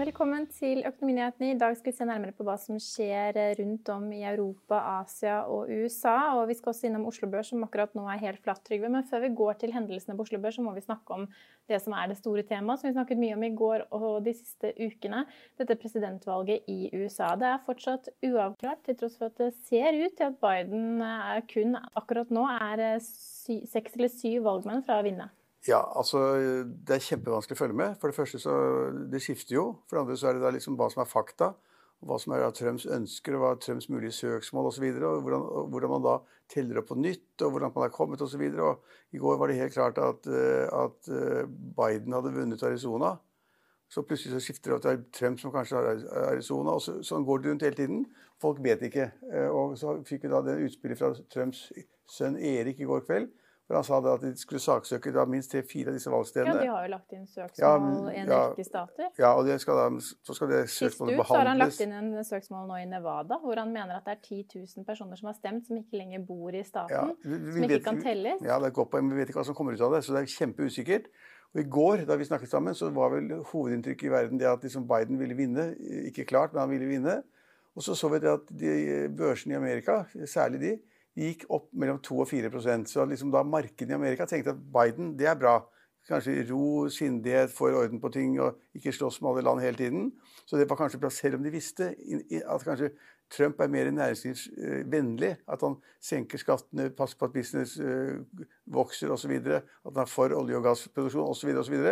Velkommen til Økonominyhetene. I dag skal vi se nærmere på hva som skjer rundt om i Europa, Asia og USA. Og vi skal også innom Oslo Børs, som akkurat nå er helt flatt, Trygve. Men før vi går til hendelsene på Oslo Børs, så må vi snakke om det som er det store temaet, som vi snakket mye om i går og de siste ukene. Dette presidentvalget i USA. Det er fortsatt uavklart, til tross for at det ser ut til at Biden kun akkurat nå er seks eller syv valgmenn fra å vinne. Ja, altså Det er kjempevanskelig å følge med. For det første så Det skifter jo. For det andre så er det da liksom hva som er fakta. Hva som er Trumps ønsker, og hva er Trumps mulige søksmål osv. Hvordan, og hvordan man da teller opp på nytt, og hvordan man er kommet osv. I går var det helt klart at, at Biden hadde vunnet Arizona. Så plutselig så skifter det til Trump som kanskje har Arizona. og så, Sånn går det rundt hele tiden. Folk vet ikke. Og så fikk vi da det utspillet fra Trumps sønn Erik i går kveld for Han sa at de skulle saksøke da minst tre-fire av disse valgstedene. Ja, De har jo lagt inn søksmål i en ja, rekke stater. Ja, og skal da, så skal det søksmålet behandles. Sist ut har han lagt inn en søksmål nå i Nevada, hvor han mener at det er 10 000 personer som har stemt, som ikke lenger bor i staten. Ja, vi, vi som ikke vet, kan telles. Ja, det er godt på, men Vi vet ikke hva som kommer ut av det, så det er kjempeusikkert. Og I går da vi snakket sammen, så var vel hovedinntrykket i verden det at liksom Biden ville vinne. Ikke klart, men han ville vinne. Og så så vi det at de børsene i Amerika, særlig de, gikk opp mellom 2 og 4% Så liksom da markedene i Amerika tenkte at Biden, det er bra. Kanskje ro, sindighet, får orden på ting og ikke slåss med alle land hele tiden. Så det var kanskje bra, selv om de visste at kanskje Trump er mer næringslivsvennlig. At han senker skattene, passer på at business vokser osv. At han er for olje- og gassproduksjon osv.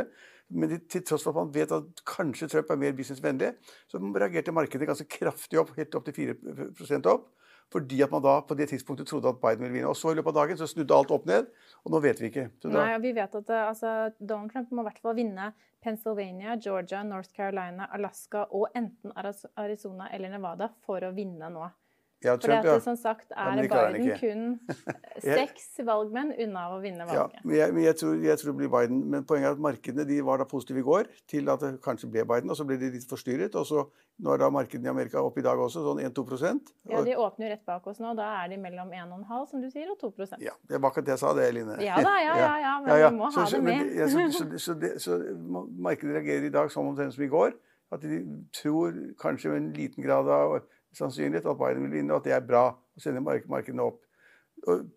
Men til tross for at man vet at kanskje Trump er mer businessvennlig, så reagerte markedet ganske kraftig opp, helt opp til 4% opp. Fordi at man da på det tidspunktet trodde at Biden ville vinne. Og så i løpet av dagen så snudde alt opp ned, og nå vet vi ikke. Da... Nei, vi vet at altså, Donald Trump må i hvert fall vinne Pennsylvania, Georgia, North Carolina, Alaska og enten Arizona eller Nevada for å vinne nå. Ja, Trump, For som sagt er Biden kun seks valgmenn unna å vinne valget. Ja, men jeg, men jeg, tror, jeg, tror, det blir Biden. Men poenget er at markedene de var da positive i går til at det kanskje ble Biden. Og så ble de litt forstyrret. Og så nå er da markedene i Amerika oppe i dag også, sånn 1-2% Ja, de åpner jo rett bak oss nå. Da er de mellom 1,5 som du sier, og 2% Ja, det var akkurat det jeg sa, det, Line. Ja da, ja, ja, ja. Men ja, vi må så, ha det med. Men, så, så, så, det, så, markedet reagerer i dag som omtrent som i går. At de tror kanskje med en liten grad av sannsynlighet at Biden vil vinne, og at det er bra å sende markedene opp.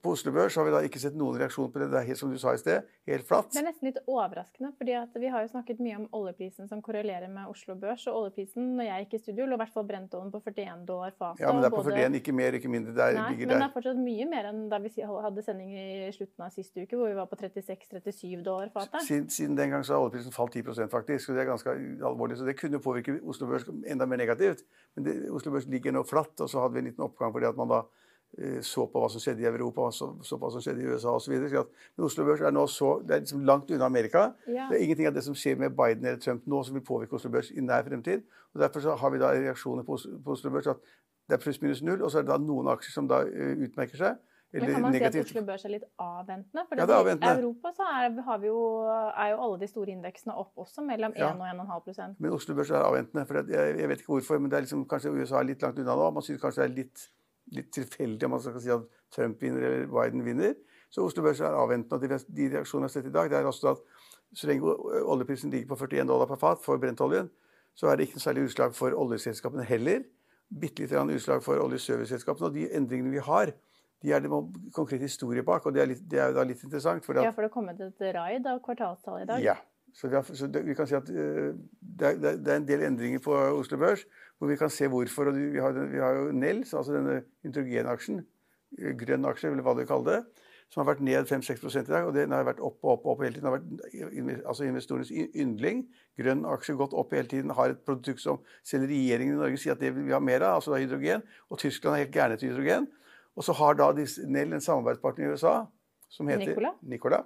På Oslo Børs har vi da ikke sett noen reaksjon på det. Det er helt som du sa i sted, helt flatt. Det er nesten litt overraskende, fordi vi har jo snakket mye om oljeprisen som korrelerer med Oslo Børs. Og oljeprisen når jeg gikk i studio, lå i hvert fall brentoljen på 41 dollar fatet. Ja, men det er på både... 41, ikke mer, ikke mindre. Der, Nei, men det er fortsatt mye mer enn da vi hadde sending i slutten av siste uke, hvor vi var på 36-37 dollar fatet. Siden, siden, den gang så har oljeprisen falt 10% faktisk, og det er ganske alvorlig. Så det kunne påvirke Oslo Børs enda mer negativt. Men det, Oslo Børs ligger nå flatt, og så hadde vi en liten oppgang fordi at man da så på hva som skjedde i Europa, så, så på hva som skjedde i USA osv. Men Oslo Børs er nå så, det er liksom langt unna Amerika. Ja. Det er ingenting av det som skjer med Biden eller Trump nå som vil påvirke Oslo Børs i nær fremtid. Og Derfor så har vi da reaksjoner på, på Oslo Børs at det er pluss minus null, og så er det da noen aksjer som da uh, utmerker seg. Men kan man negativt. si at Oslo Børs er litt avventende? For ja, det er avventende. I Europa så er, jo, er, jo, alle de store indeksene opp også, mellom 1 ja. og 1,5 Men Oslo Børs er avventende. for jeg, jeg, vet ikke hvorfor, men det er liksom, kanskje USA er litt langt unna nå. Man synes kanskje det er litt litt tilfeldig om man skal si at Trump vinner eller Biden vinner. Så Oslo Børs er avventende. og De reaksjonene vi har sett i dag, det er også at så lenge oljeprisen ligger på 41 dollar per fat for brentoljen, så er det ikke noe særlig utslag for oljeselskapene heller. bitte litt utslag for oljeserviceselskapene. Og de endringene vi har, de er det konkret historie bak, og det er, litt, det er jo da litt interessant. Ja, for det har kommet et raid av kvartalstall i dag? Ja. Så, har, så det, vi kan si at uh, det, er, det, er, en del endringer på Oslo Børs hvor vi kan se hvorfor. og Vi har, vi har jo Nels, altså denne hydrogenaksjen, grønn aksje, eller hva du kaller det som har vært ned 5-6% i dag. Og den har vært opp og opp, opp hele tiden. Den har vært altså investorenes yndling. Grønn aksje gått opp hele tiden. Har et produkt som selv regjeringen i Norge sier at det vil vi ha mer av, altså da hydrogen. Og Tyskland er helt gærne til hydrogen. Og så har da Nell en samarbeidspartner i USA som heter Nicola. Nicola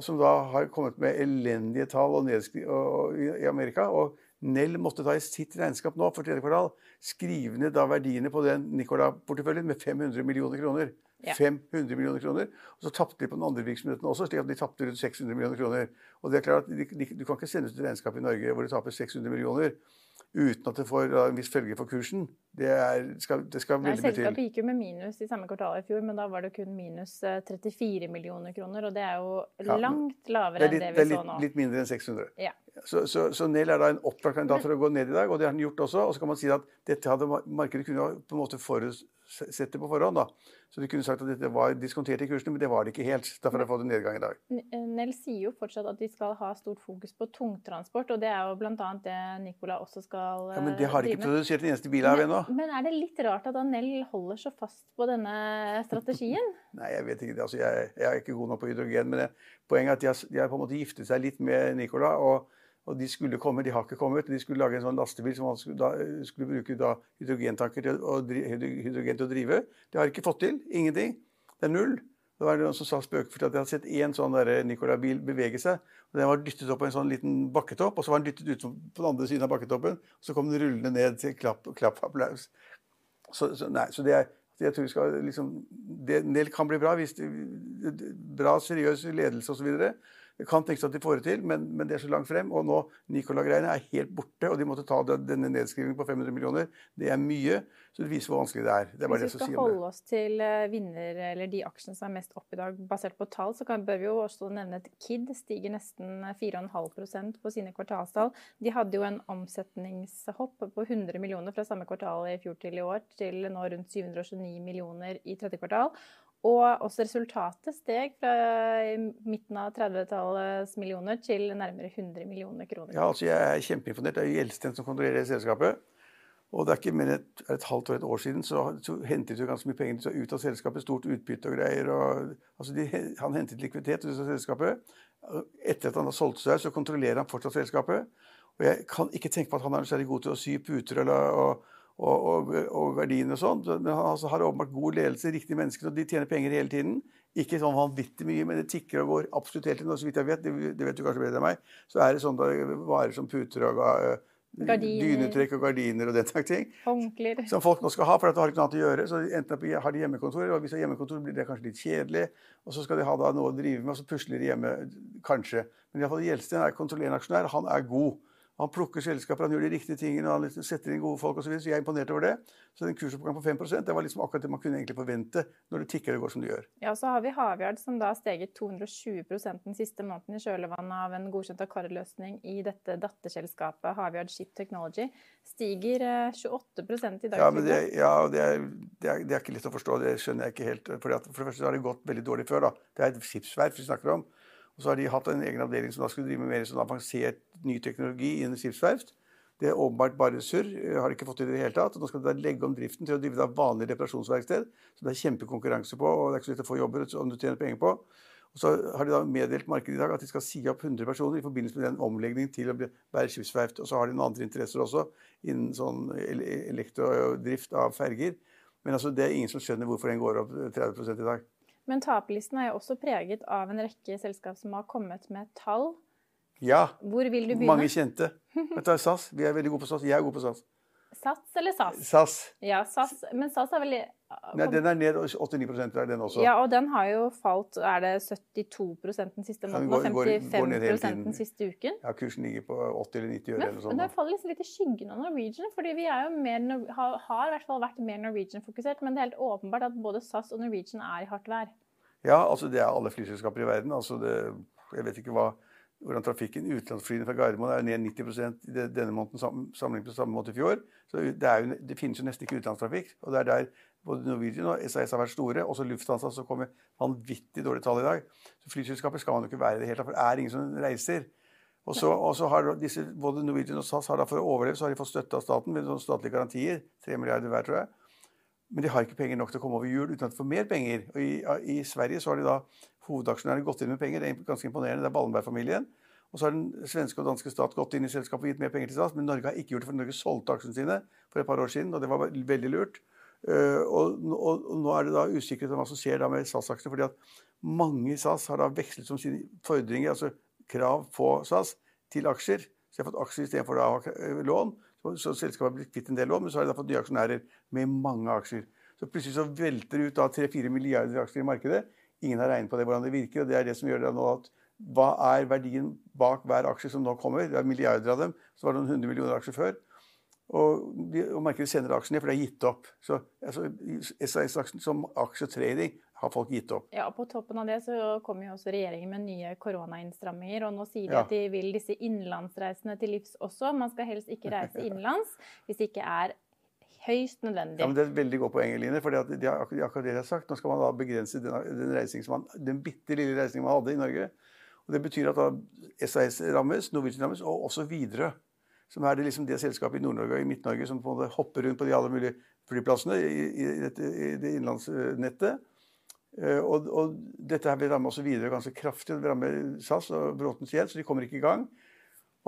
og som da har kommet med elendige tall og og, i Amerika. og Nell måtte da i sitt regnskap nå for tredje kvartal skrive ned da verdiene på den Nicola-porteføljen med 500 millioner kroner. Ja. 500 millioner kroner. Og så tapte de på den andre virksomheten også, slik at de tapte rundt 600 millioner kroner. Og det er klart at Du kan ikke sende ut et regnskap i Norge hvor du taper 600 millioner uten at det får en viss følge for kursen. Det, er, skal, det skal veldig mye til. Selskapet gikk jo med minus i samme kvartal i fjor, men da var det kun minus 34 eh, millioner kroner. Og det er jo ja, langt lavere det litt, enn det vi så nå. Det er litt mindre enn 600. Ja. Så, så, så, Nel er da en opplagt kandidat for å gå ned i dag, og det har han gjort også. Og så kan man si at dette hadde markedet kunne på en måte forutsette på forhånd. da. Så de kunne sagt at dette var diskontert i kursene, men det var det ikke helt. Derfor har jeg fått en nedgang i dag. Eh, Nell sier jo fortsatt at de skal ha stort fokus på tungtransport, og det er jo bl.a. det Nicola også skal drive med. Ja, Men det har de ikke produsert en eneste bil av ennå. Men er det litt rart at Nell holder så fast på denne strategien? Nei, jeg vet ikke. Altså, jeg, jeg, er ikke god nok på hydrogen, men det, poenget er at de har, de har, på en måte giftet seg litt med Nicola. og og de skulle komme, de har ikke kommet. De skulle lage en sånn lastebil som skulle, da, skulle bruke da, hydrogentanker til å, hydrogen til å drive. Det har ikke fått til. Ingenting. Det er null. Det var noen som sa spøkefullt at de hadde sett én sånn Nicolai-bil bevege seg. og Den var dyttet opp på en sånn liten bakketopp, og så var den dyttet ut på den andre siden av bakketoppen. og Så kom den rullende ned til klapp, klapp applaus. Så, så, nei, så det er, jeg tror vi skal liksom, det, det kan bli bra hvis det, bra, seriøs ledelse osv. Det kan tenkes at de får det til, men, men, det er så langt frem. Og nå Nicola-greiene er helt borte, og de måtte ta denne nedskrivingen på 500 millioner. Det er mye, så det viser hvor vanskelig det er. Det er Hvis vi skal holde oss til eh, vinner, eller de aksjene som er mest opp i dag, basert på tall, så kan, bør vi jo også nevne at Kid stiger nesten 4,5% på sine kvartalstall. De hadde jo en omsetningshopp på 100 millioner fra samme kvartal i fjor til i år, til nå rundt 729 millioner i tredje kvartal. Og også resultatet steg fra midten av 30-tallets millioner til nærmere 100 millioner kroner. Ja, altså Jeg er kjempeimponert. Det er jo Gjelsten som kontrollerer selskapet. Og det er ikke mer enn et, et halvt år, et år siden, så, så hentet de ganske mye penger ut av selskapet. Stort utbytte og greier. Og, altså de, han hentet likviditet ut av selskapet. Etter at han har solgt seg, så kontrollerer han fortsatt selskapet. Og jeg kan ikke tenke på at han er særlig god til å sy puter eller, og, og, og, og gardiner og sånn. Men han altså, har åpenbart god ledelse, riktige mennesker, og de tjener penger hele tiden. Ikke sånn vanvittig mye, men det tikker og går absolutt hele tiden. Og så vidt jeg vet, det, det vet du kanskje bedre enn meg, så er det sånn varer som puter og uh, dynetrekk og gardiner og den slags ting. Håndklær. Som folk nå skal ha, for det de har ikke noe annet å gjøre. Så enten har de hjemmekontor, og hvis de har hjemmekontor blir det kanskje litt kjedelig. Og så skal de ha noe å drive med, og så pusler de hjemme, kanskje. Men iallfall Gjelsten er kontrollerende aksjonær. Han er god. Han plukker selskaper, han gjør de riktige tingene, og han liksom setter inn gode folk osv. Så, videre, så jeg er imponert over det. Så den kursoppgangen på 5% det var liksom akkurat det man kunne egentlig forvente når det tikker og går som det gjør. Ja, og Så har vi Havyard, som da har steget 220% den siste måneden i kjølvannet av en godkjent Akar-løsning i dette datterselskapet Havyard Ship Technology. Stiger 28 eh, i dag. Ja, men det, ja, det, er, det, er, det, er, ikke lett å forstå. Det skjønner jeg ikke helt. For, for det første har det gått veldig dårlig før. da. Det er et skipsverft vi snakker om. Og så har de hatt en egen avdeling som da skulle drive med mer sånn avansert ny teknologi innen skipsverft. Det er åpenbart bare surr. Har de ikke fått til det i det hele tatt. Og nå skal de da legge om driften til å drive da vanlig reparasjonsverksted. Så det er kjempekonkurranse på, og det er ikke så lett å få jobber om du tjener penger på. Og så har de da meddelt markedet i dag at de skal si opp 100 personer i forbindelse med den omleggingen til å være skipsverft. Og så har de noen andre interesser også innen sånn elektrodrift av ferger. Men altså, det er ingen som skjønner hvorfor den går opp 30 i dag. Men taperlisten er jo også preget av en rekke selskap som har kommet med tall. Ja. Hvor vil du begynne? Mange kjente. Dette er SAS. Vi er veldig gode på SAS. Jeg er god på SAS. Sats eller SAS? SAS. Ja, SAS. Men SAS er veldig Nei, Den er ned 89 er den også. Ja, og den har jo falt Er det 72% den siste måneden og 55 den siste uken? Ja, kursen ligger på 80 eller 90 øre eller sånt. Men det faller liksom litt i skyggen av Norwegian, fordi vi er mer, har, har i hvert fall vært mer Norwegian-fokusert. Men det er helt åpenbart at både SAS og Norwegian er i hardt vær. Ja, altså det er alle flyselskaper i verden. altså det, Jeg vet ikke hva hvordan trafikken utenlandsflyene fra Gardermoen er ned 90 i denne måneden sammenlignet med samme måte i fjor. Så det, jo, det, finnes jo nesten ikke utenlandstrafikk. Og det er der både Norwegian og SAS har vært store. Også Lufthansa som kommer vanvittig dårlige tall i dag. Så flyselskaper skal man jo ikke være i det hele tatt, for det er ingen som reiser. Og så, og så har disse, Både Norwegian og SAS har da for å overleve så har de fått støtte av staten med statlige garantier. 3 milliarder hver, tror jeg. Men de har ikke penger nok til å komme over jul uten at de får mer penger. Og i, i Sverige så har de da hovedaksjonærene gått inn med penger. Det er ganske imponerende. Det er Ballenberg-familien. Og så har den svenske og danske stat gått inn i selskapet og gitt mer penger til SAS. Men Norge har ikke gjort det, for Norge solgte aksjene sine for et par år siden, og det var veldig lurt. Uh, og, og, og, nå er det da usikkerhet om hva som skjer da med SAS-aksjene. fordi at mange i SAS har da vekslet som sine fordringer, altså krav på SAS, til aksjer. Så de har fått aksjer istedenfor eh, lån. Så, selskapet har blitt kvitt en del lån, men så har de fått nye aksjonærer med mange aksjer. Så plutselig så velter det ut da 3-4 milliarder aksjer i markedet. Ingen har regnet på det, hvordan det virker. og Det er det som gjør det nå at hva er verdien bak hver aksje som nå kommer? Det er milliarder av dem. Så var det noen hundre millioner aksjer før. Og, de, og markedet sender aksjene, for det er gitt opp. Så altså, SAS-aksjen som aksjetrading har folk gitt opp. Ja, og På toppen av det så kommer jo også regjeringen med nye koronainnstramminger. Og nå sier de ja. at de vil disse innenlandsreisene til livs også. Man skal helst ikke reise innenlands hvis det ikke er høyst nødvendig. Ja, men Det er et veldig godt poeng, Eline. For det er akkurat det jeg har sagt. Nå skal man da begrense den, den, man, den bitte lille reisingen man hadde i Norge. Og Det betyr at da SAS rammes, Norwegian rammes, og også Widerøe. Som er det, liksom det selskapet i Nord-Norge og i Midt-Norge som på en måte hopper rundt på de alle mulige flyplassene i, i, dette, i det innenlandsnettet. Eh, og, og, dette her vil ramme også videre ganske kraftig. Det vil ramme SAS og Bråtens Gjeld, så de kommer ikke i gang.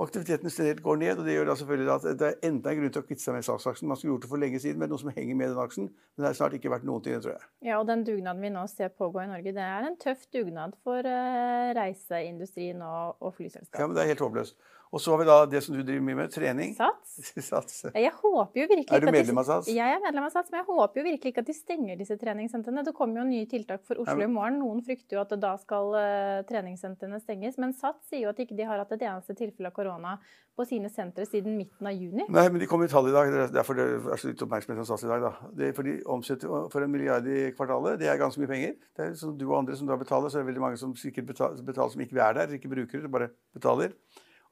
Aktiviteten generelt går ned, og det gjør da selvfølgelig at det er enda en grunn til å kvitte seg med SAS-aksjen. Man skulle gjort det for lenge siden, men noe som henger med den aksjen. Men det har snart ikke vært noen ting, tror jeg. Ja, og den dugnaden vi nå ser pågå i Norge, det er en tøff dugnad for uh, reiseindustrien og, og flyselskap. Ja, men det er helt håpløst. Og så har vi da det som du driver mye med, trening. Sats. Sats. Jeg håper jo virkelig Er du medlem av Sats? Jeg er medlem av Sats, men jeg håper jo virkelig ikke at de stenger disse treningssentrene. Det kommer jo nye tiltak for Oslo ja, men... i morgen. Noen frykter jo at da skal uh, treningssentrene stenges. Men Sats sier jo at ikke de har hatt et eneste tilfelle av korona på sine sentre siden midten av juni. Nei, men de kom i tall i dag. Det er derfor det er så litt oppmerksomhet om Sats i dag. da. Det er for de omsetter for en milliard i kvartalet. Det er ganske mye penger. Det er som du og andre som da betaler, så er det veldig mange som sikkert betaler, betaler som ikke er der, ikke bruker det, bare betaler.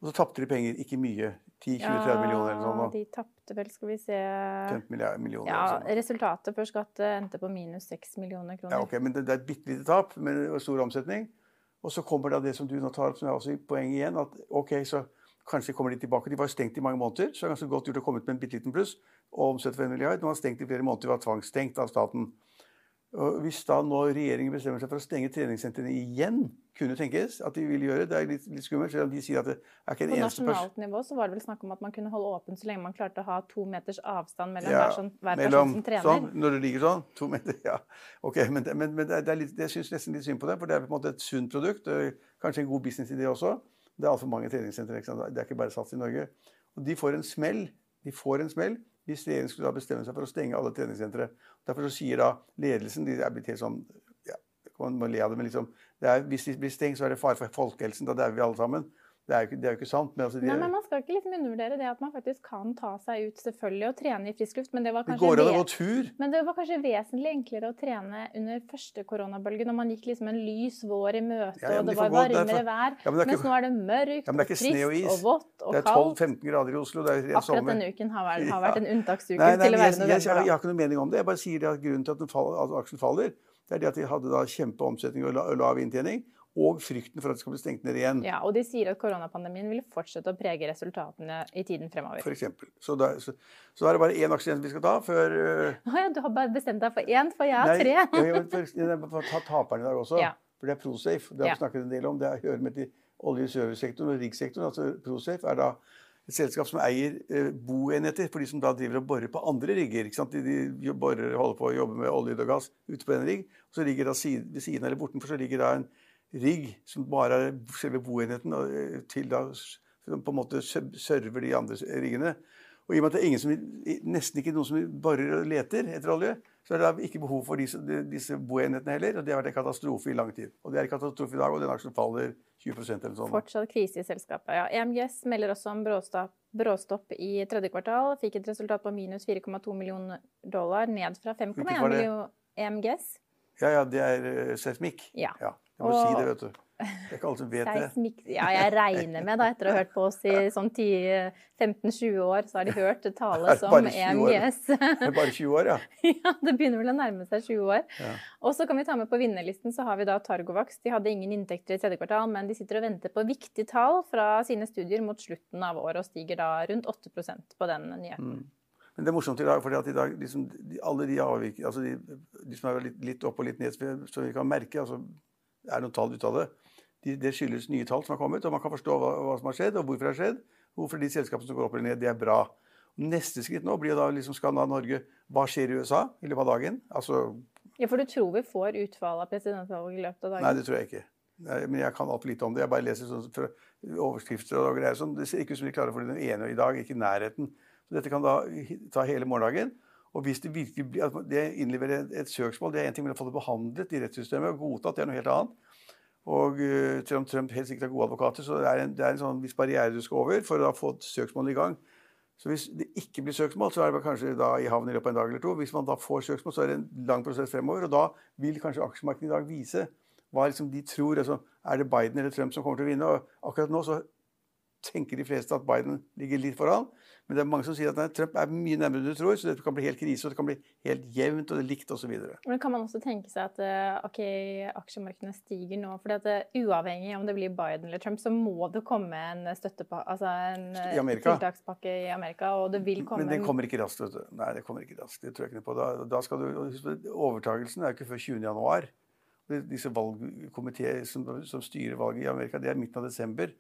Og så tapte de penger, ikke mye. 10-20-30 millioner eller sånn. Ja, de tapte vel, skal vi se 15 millioner. Ja, Resultatet før skatt endte på minus 6 millioner kroner. Ja, ok, Men det, det er et bitte lite tap med stor omsetning. Og så kommer da det som du nå tar opp, som er også poenget igjen, at ok, så kanskje kommer de tilbake. De var stengt i mange måneder, så det er ganske godt gjort å komme ut med en bitte liten pluss og omsette for en milliard. Nå var stengt i flere måneder, de var tvangsstengt av staten. Og hvis da nå regjeringen bestemmer seg for å stenge treningssentrene igjen, kunne tenkes at de vil gjøre det, er litt, litt skummelt. selv om de sier at det er ikke en eneste person På nasjonalt nivå så var det vel snakk om at man kunne holde åpent så lenge man klarte å ha to meters avstand mellom ja, hver, sånn, hver mellom, person som trener. Sånn, når det ligger sånn? To meter? Ja. Ok, Men, men, men det er litt, jeg syns nesten litt synd på det, for det er på en måte et sunt produkt. Kanskje en god businessidé også. Det er altfor mange treningssentre. Det er ikke bare sats i Norge. Og de får en smell. De får en smell hvis regjeringen skulle da bestemme seg for å stenge alle treningssentre. Derfor så sier da ledelsen de er blitt helt sånn ja, Man må le av det, men liksom, det er, hvis de blir stengt, så er det fare for folkehelsen. Da dauer vi alle sammen. Det er jo ikke, er jo ikke sant. Men, altså, Nei, men man skal ikke liksom undervurdere det at man faktisk kan ta seg ut selvfølgelig og trene i frisk luft. Men det var kanskje, det går tur. Men det var kanskje vesentlig enklere å trene under første koronabølge, når man gikk liksom en lys vår i møte, ja, ja, og det var varmere vær. Ja, men mens nå er det mørkt og trist og, og vått og kaldt. Det er 12-15 grader i Oslo. Det Akkurat sommer. denne uken har vært, har vært en unntaksuke nei, nei, til å være november. Jeg, jeg, jeg, har ikke noe mening om det. Jeg bare sier at grunnen til at, fall, at aksjen faller, det er det at de hadde da kjempeomsetning og lav inntjening og frykten for at det skal bli stengt ned igjen. Ja, Og de sier at koronapandemien vil fortsette å prege resultatene i tiden fremover. For eksempel. så, da, så, så er det bare én aksje igjen vi skal ta før uh... ja, Du har bare bestemt deg for én, for jeg har tre. Nei, jeg vil ta taperen i dag også. Ja. For det er Prosafe. Det har vi ja. snakket en del om. Det hører med til olje- og servicesektoren og riggsektoren. Altså Prosafe er da et selskap som eier eh, boenheter for de som da driver og borer på andre rigger. ikke sant? De, de borer, holder på å jobbe med olje og gass ute på en rigg. Og så ligger da side, ved siden eller bortenfor så ligger da en rigg som bare er selve boenheten, eh, til da på en måte server de andre riggene. Og i og med at det er ingen som, nesten ikke noen som borer og leter etter olje, så er det ikke behov for disse, disse boenhetene heller. Og det har vært en katastrofe i lang tid. Og det er en katastrofe i dag, og den aksjen faller 20% eller sånn. Fortsatt krise i selskapet. Ja, EMGS melder også om bråstopp, bråstopp i tredje kvartal. Fikk et resultat på minus 4,2 millioner dollar, ned fra 5,1 millioner EMGS. Ja, ja, det er uh, seismikk. Ja. ja. Jeg må og, si det, vet du. Det er ikke alle som vet det. Ja, jeg regner med, da, etter å ha hørt på oss i sånn 15-20 år, så har de hørt tale som EMGS. Det er bare 20 år, ja. ja, det begynner vel å nærme seg 20 år. Ja. Og så kan vi ta med på vinnerlisten, så har vi da Targovax. De hadde ingen inntekter i tredje kvartal, men de sitter og venter på viktige tall fra sine studier mot slutten av året, og stiger da rundt 8% på den nyheten. Mm. Men det er morsomt i dag, at i dag liksom, alle de avvik, altså de, de, som er litt, litt, opp og litt ned, som vi kan merke altså, er noen tall ut av det. De, det skyldes nye tall som har kommet, og man kan forstå hva, hva, som har skjedd, og hvorfor det har skjedd. Hvorfor de selskapene som går opp eller ned, det er bra. Neste skritt nå blir da liksom skal da Norge Hva skjer i USA i løpet av dagen? Altså, ja, For du tror vi får utfall av presidentvalget i løpet av dagen? Nei, det tror jeg ikke. Men jeg kan altfor lite om det. Jeg bare leser sånn overskrifter og greier. Sånn. Det ser ikke ut som vi klarer å få den ene i dag, ikke i nærheten. Så dette kan da ta hele morgendagen. Og hvis det virkelig blir, at det innleverer et, et søksmål, det er en ting, men å få det behandlet i rettssystemet og godtatt, det er noe helt annet. Og uh, selv om Trump helt sikkert har gode advokater, så det er en, det er en sånn viss barriere du skal over for å få søksmålet i gang. Så hvis det ikke blir søksmål, så er det kanskje da i havn i løpet av en dag eller to. Hvis man da får søksmål, så er det en lang prosess fremover. Og da vil kanskje aksjemarkedet i dag vise hva liksom de tror. Altså, er det Biden eller Trump som kommer til å vinne? Og akkurat nå så tenker de fleste at Biden ligger litt foran. Men det er mange som sier at nei, Trump er mye nærmere enn du tror, så det kan bli helt krise, og det kan bli helt jevnt og det er likt osv. Men kan man også tenke seg at eh, ok, aksjemarkedene stiger nå? For uh, uavhengig om det blir Biden eller Trump, så må det komme en støttepakke, altså en I tiltakspakke i Amerika, og det vil komme Men den kommer ikke raskt, vet du. Nei, det kommer ikke raskt. Det tror jeg ikke på. Da, da skal du, Overtagelsen er jo ikke før 20. januar disse valgkomiteer som, som, styrer valget i Amerika, det er midten av desember.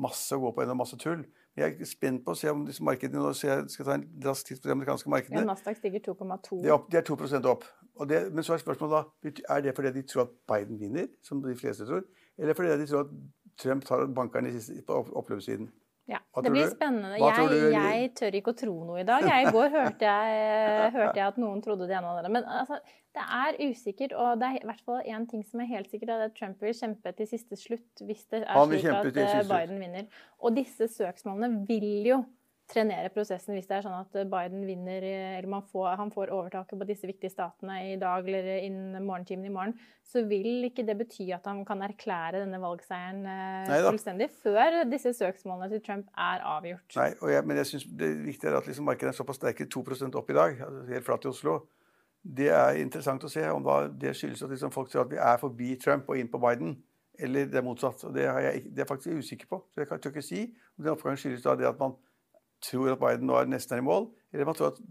Masse å gå på ennå, masse tull. Jeg er spent på å se om disse markedene nå jeg skal ta en rask titt på de amerikanske markedene. Ja, Nasdaq stiger 2,2. De, de, er 2 opp. Det, men så er spørsmålet da er det fordi de tror at Biden vinner, som de fleste tror, eller fordi de tror at Trump tar bankerne på oppløpssiden? Ja, Det blir spennende. Jeg, jeg, tør ikke å tro noe i dag. Jeg, I går hørte jeg, hørte jeg, at noen trodde det ene og det andre. Men altså, det er usikkert. Og det er i hvert fall én ting som er helt sikkert, det er at Trump vil kjempe til siste slutt hvis det er slik at eh, Biden vinner. Og disse søksmålene vil jo trenere prosessen hvis det er sånn at Biden vinner, eller får, han får overtaket på disse viktige statene i dag eller innen morgentimen i morgen, så vil ikke det bety at han kan erklære denne valgseieren eh, Neida. fullstendig før disse søksmålene til Trump er avgjort. Nei, jeg, men jeg synes det viktige er at liksom markedet er såpass sterke, 2 opp i dag, altså helt flatt i Oslo. Det er interessant å se om det skyldes at liksom folk tror at vi er forbi Trump og inn på Biden. Eller det er motsatt. Det jeg, det er faktisk usikker på. Så jeg kan ikke si om den oppgangen skyldes da det at man tror at Biden nå er nesten er i mål, eller man tror at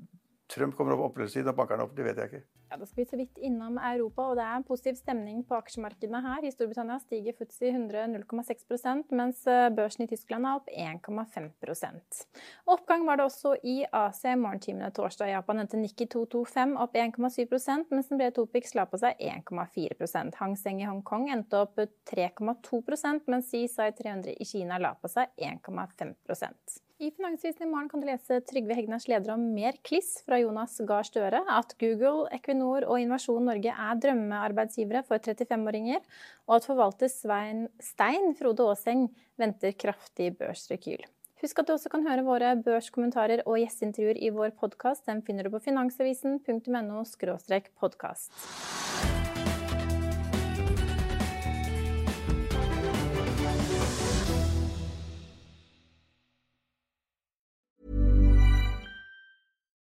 Trump kommer opp oppløpssiden og banker opp. Det vet jeg ikke. Ja, Da skal vi så vidt innom Europa, og det er en positiv stemning på aksjemarkedene her. I Storbritannia stiger FTSE 100 0,6 mens eh, børsen i Tyskland er opp 1,5% Oppgang var det også i Asia i morgentimene torsdag. Japan endte Nikki 225 opp 1,7 mens den brede Topix la på seg 1,4 Hang Seng i Hongkong endte opp 3,2% mens CSI 300 i Kina la på seg 1,5 i Finansvisen i morgen kan du lese Trygve Hegnars leder om mer kliss fra Jonas Gahr Støre, at Google, Equinor og Innovasjon Norge er drømmearbeidsgivere for 35-åringer, og at forvalter Svein Stein Frode Aaseng venter kraftig børsrekyl. Husk at du også kan høre våre børskommentarer og gjesteintervjuer i vår podkast. Den finner du på finansavisen.no podkast.